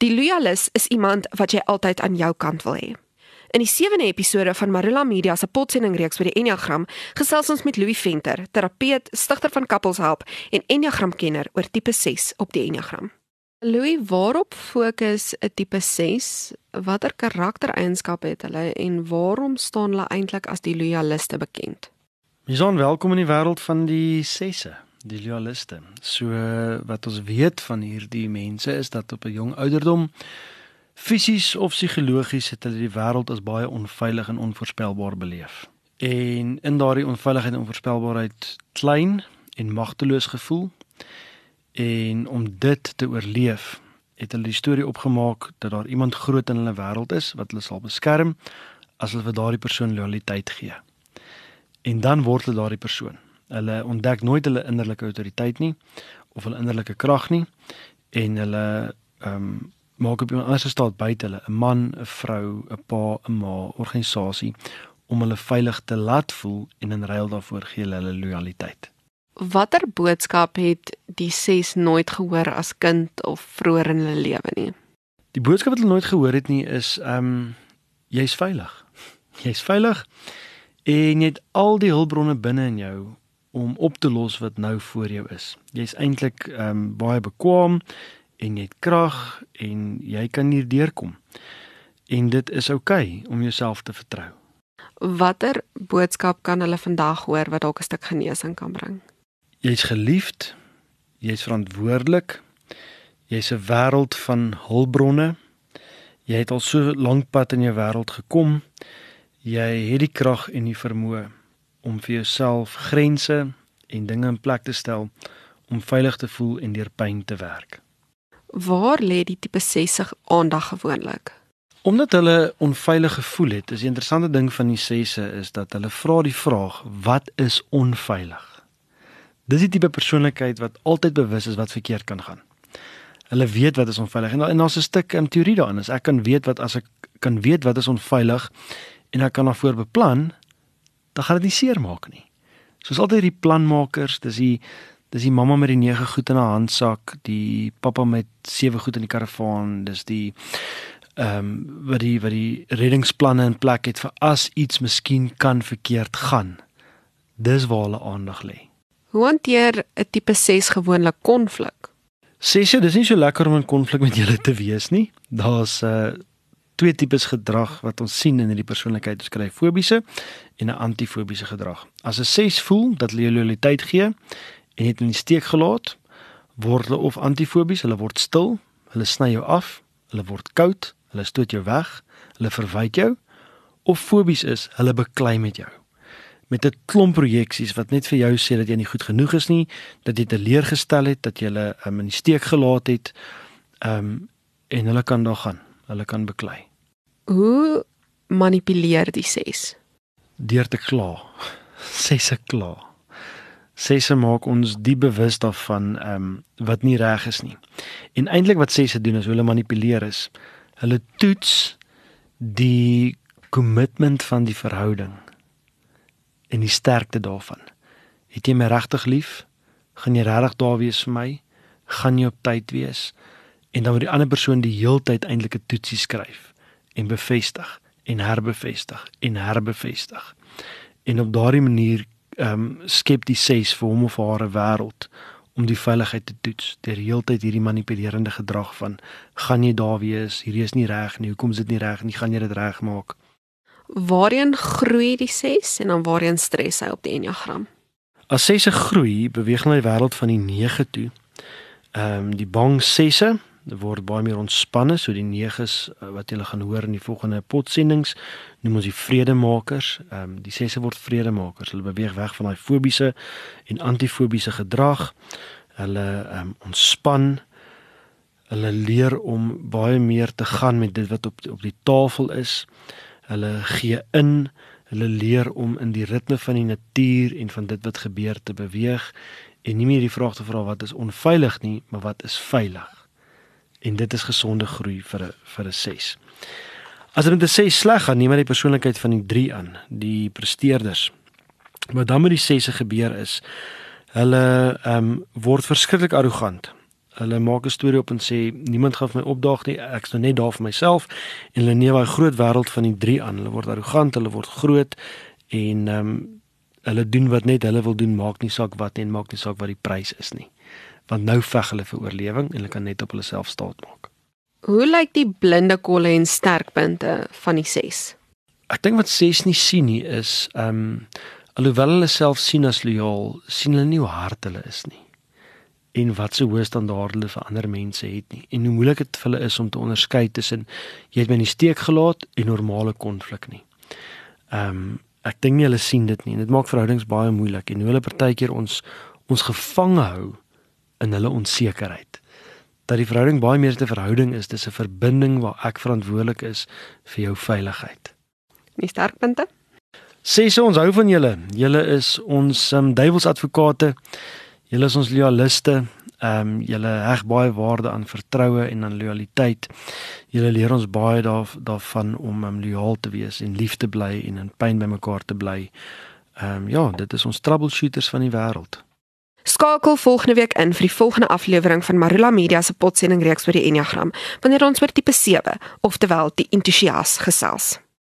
Die loyalis is iemand wat jy altyd aan jou kant wil hê. In die 7de episode van Marula Media se potsending reeks oor die Enneagram, gesels ons met Louis Venter, terapeut, stigter van Couples Help en Enneagramkenner oor tipe 6 op die Enneagram. Louis, waarop fokus 'n tipe 6? Watter karaktereienskappe het hulle en waarom staan hulle eintlik as die loyaliste bekend? Ison, welkom in die wêreld van die 6se, die loyaliste. So wat ons weet van hierdie mense is dat op 'n jong ouderdom Fisies of psigologies het hulle die wêreld as baie onveilig en onvoorspelbaar beleef. En in daardie onveiligheid en onvoorspelbaarheid klein en magteloos gevoel. En om dit te oorleef, het hulle die storie opgemaak dat daar iemand groot in hulle wêreld is wat hulle sal beskerm as hulle vir daardie persoon loyaliteit gee. En dan word hulle daardie persoon. Hulle ontdek nooit hulle innerlike autoriteit nie of hulle innerlike krag nie en hulle ehm um, maak op iemand anders staat buite hulle, 'n man, 'n vrou, 'n pa, 'n ma, organisasie om hulle veilig te laat voel en in ruil daarvoor gee hulle hulle lojaliteit. Watter boodskap het die ses nooit gehoor as kind of vroeër in hulle lewe nie? Die boodskap wat hulle nooit gehoor het nie is ehm um, jy's veilig. Jy's veilig en jy het al die hulpbronne binne in jou om op te los wat nou voor jou is. Jy's eintlik ehm um, baie bekwam en jy het krag en jy kan hier deurkom. En dit is oukei okay om jouself te vertrou. Watter boodskap kan hulle vandag hoor wat dalk 'n stuk genesing kan bring? Jy's geliefd. Jy's verantwoordelik. Jy's 'n wêreld van hulpbronne. Jy het al so lank pad in jou wêreld gekom. Jy het die krag en die vermoë om vir jouself grense en dinge in plek te stel om veilig te voel en deur pyn te werk. Waar lê die tipe 60 aandag gewoonlik? Omdat hulle onveilig gevoel het, is die interessante ding van die 6se is dat hulle vra die vraag: Wat is onveilig? Dis die tipe persoonlikheid wat altyd bewus is wat verkeerd kan gaan. Hulle weet wat is onveilig en daar's 'n stuk in teorie daarin. As ek kan weet wat as ek kan weet wat is onveilig en ek kan daarvoor beplan, dan gaan dit nie seer maak nie. Soos altyd die planmakers, dis die Dis die mamma met die 9 goed in haar handsak, die pappa met 7 goed in die karavaan, dis die ehm um, wat die wat die reddingsplanne in plek het vir as iets miskien kan verkeerd gaan. Dis waar hulle aandag lê. Hoe hanteer 'n tipe 6 gewoonlik konflik? Ses jy, dis nie so lekker om in konflik met julle te wees nie. Daar's 'n uh, eh, twee tipes gedrag wat ons sien in hierdie persoonlikheid. Ons kry fobiese en 'n antifobiese gedrag. As 'n 6 voel dat hulle loyaliteit gee en het in die steek gelaat, word hulle of antifobies, hulle word stil, hulle sny jou af, hulle word koud, hulle stoot jou weg, hulle verwyd jou of fobies is, hulle beklei met jou. Met 'n klomp projeksies wat net vir jou sê dat jy nie goed genoeg is nie, dat jy teleurgestel het, dat jy hulle um, in die steek gelaat het. Ehm um, en hulle kan daar gaan. Hulle kan beklei. Hoe manipuleer die ses? Deur te kla. Sesse kla sesse maak ons die bewus daarvan ehm um, wat nie reg is nie. En eintlik wat sesse doen is hulle manipuleer is. Hulle toets die kommitment van die verhouding en die sterkte daarvan. Het jy my regtig lief? Gaan jy regtig daar wees vir my? Gaan jy op tyd wees? En dan word die ander persoon die heeltyd eintlik 'n toetsie skryf en bevestig en herbevestig en herbevestig. En op daardie manier ehm um, skep die ses vir hom of haar 'n wêreld om die veiligheid te toets. Deur heeltyd hierdie manipulerende gedrag van gaan jy daar wees? Hierdie is nie reg nie. Hoekom is dit nie reg nie? Gaan jy dit regmaak? Waarheen groei die ses en dan waarheen stres hy op die enneagram? As sesse groei beweeg hulle die wêreld van die 9 toe. Ehm um, die bang sesse word baie meer ontspanne so die neges uh, wat julle gaan hoor in die volgende potsendings noem ons die vredemakers. Ehm um, die sesse word vredemakers. Hulle beweeg weg van daai fobiese en antifobiese gedrag. Hulle ehm um, ontspan. Hulle leer om baie meer te gaan met dit wat op op die tafel is. Hulle gee in. Hulle leer om in die ritme van die natuur en van dit wat gebeur te beweeg en nie meer die vraag te vra wat is onveilig nie maar wat is veilig en dit is gesonde groei vir 'n vir 'n 6. As dit met 'n 6 sleg gaan, neem maar die persoonlikheid van die 3 aan, die presteerders. Wat dan met die 6se gebeur is, hulle ehm um, word verskriklik arrogant. Hulle maak 'n storie op en sê niemand gaan my opdaag nie. Ek's nou net daar vir myself en hulle neem daai groot wêreld van die drie aan. Hulle word arrogant, hulle word groot en ehm um, hulle doen wat net hulle wil doen, maak nie saak wat nie en maak nie saak wat die prys is nie. Want nou veg hulle vir oorlewing en hulle kan net op hulle self staat maak. Hoe lyk die blinde kolle en sterkpunte van die 6? Ek dink wat 6 nie sien nie is ehm um, alhoewel hulle self sien as lojaal, sien hulle nie hoe hard hulle is nie en wat se hoë standaarde hulle vir ander mense het nie en hoe moeilik dit vir hulle is om te onderskei tussen jy het my in die steek gelaat en normale konflik nie. Ehm um, ek dink nie hulle sien dit nie. Dit maak verhoudings baie moeilik en hoe hulle partykeer ons ons gevange hou in hulle onsekerheid. Dat die verhouding baie meer 'n verhouding is, dis 'n verbinding waar ek verantwoordelik is vir jou veiligheid. Die sterkpunte? Sê so ons hou van julle. Julle is ons um, duiwelsadvokate. Julle is ons loyaliste. Ehm um, julle heg baie waarde aan vertroue en aan lojaliteit. Julle leer ons baie daar daarvan om um, loyaal te wees en lief te bly en in pyn by mekaar te bly. Ehm um, ja, dit is ons troubleshooters van die wêreld. Skakel volgende week in vir die volgende aflewering van Marula Media se potsending reeks oor die Enneagram wanneer ons oor tipe 7, oftewel die entoesias gesels.